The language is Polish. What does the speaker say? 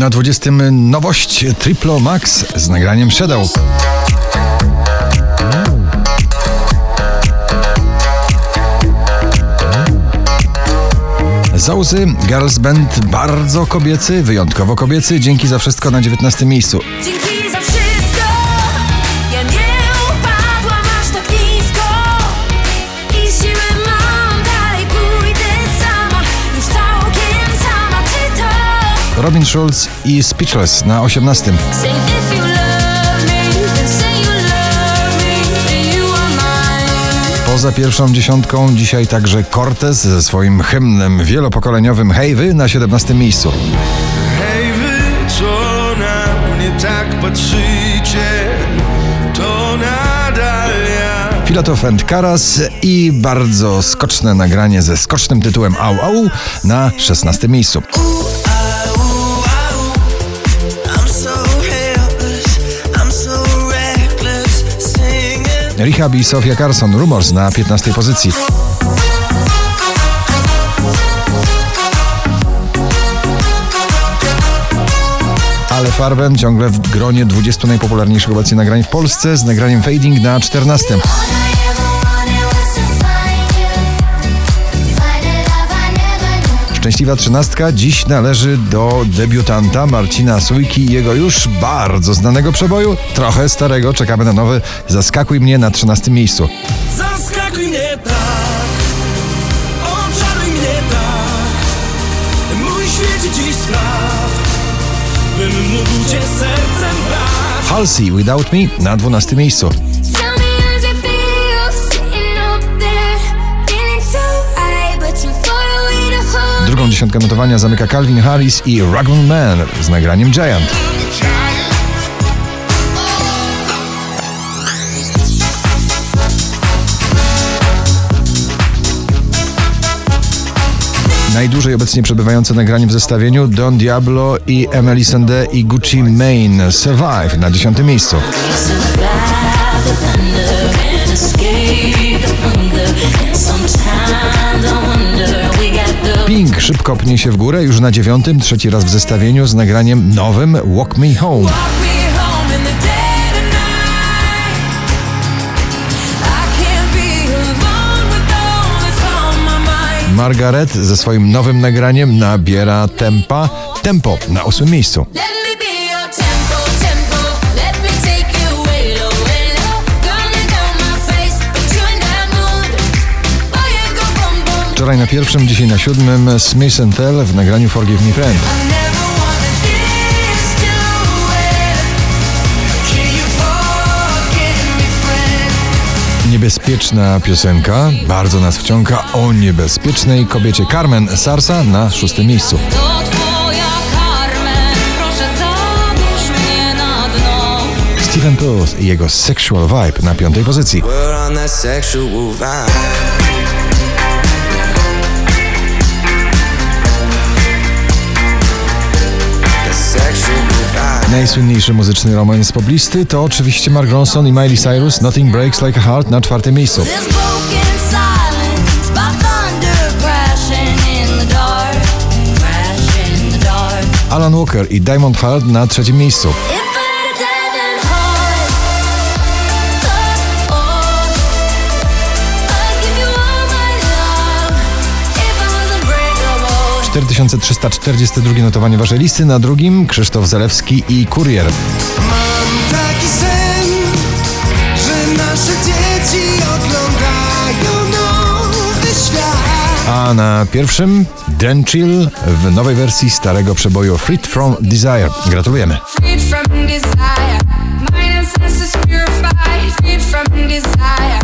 Na 20 nowość Triplo Max z nagraniem Shadow. Zausy, Girls Band bardzo kobiecy, wyjątkowo kobiecy, dzięki za wszystko na 19 miejscu. Robin Schulz i Speechless na 18. Say if you love me, then say you love me And you are mine Poza pierwszą dziesiątką dzisiaj także Cortez ze swoim hymnem wielopokoleniowym Hejwy na 17 miejscu. Hej wy, co na mnie tak patrzycie, to nadal ja. Filatov and Karas i bardzo skoczne nagranie ze skocznym tytułem Au Au na 16 miejscu. Rehab i Sofia Carson Rumors na 15 pozycji. Ale Farben ciągle w gronie 20 najpopularniejszych obecnie nagrań w Polsce z nagraniem Fading na 14. Szczęśliwa trzynastka dziś należy do debiutanta Marcina Sujki i jego już bardzo znanego przeboju, trochę starego, czekamy na nowy Zaskakuj mnie na 13 miejscu. Zaskakuj mnie tak, oczaruj mnie tak, mój świecie dziś spraw, bym mógł cię sercem brać. Halsey Without Me na 12 miejscu. Dziesiątkę notowania zamyka Calvin Harris i Raglan Man z nagraniem Giant. Najdłużej obecnie przebywające nagranie w zestawieniu Don Diablo i Emily Sandé i Gucci Mane Survive na dziesiątym miejscu. Szybko pnie się w górę już na dziewiątym, trzeci raz w zestawieniu z nagraniem nowym Walk Me Home. Margaret ze swoim nowym nagraniem nabiera tempa. Tempo na ósmym miejscu. Wczoraj na pierwszym, dzisiaj na siódmym Smith Tell w nagraniu Forgive Me Friend. Niebezpieczna piosenka, bardzo nas wciąga o niebezpiecznej kobiecie Carmen Sarsa na szóstym miejscu. To twoja Carmen, proszę zabierz mnie na dno. Stephen Puth i jego Sexual Vibe na piątej pozycji. Najsłynniejszy muzyczny romans poblisty to oczywiście Mark Ronson i Miley Cyrus Nothing Breaks Like a Heart na czwartym miejscu. Alan Walker i Diamond Heart na trzecim miejscu. 4342 notowanie waszej listy, na drugim Krzysztof Zalewski i Kurier. Mam taki sen, że nasze dzieci oglądają nowy świat. A na pierwszym Dan Chill w nowej wersji starego przeboju Freed From Desire. Gratulujemy. Freed from desire, and senses purified. Freed from desire,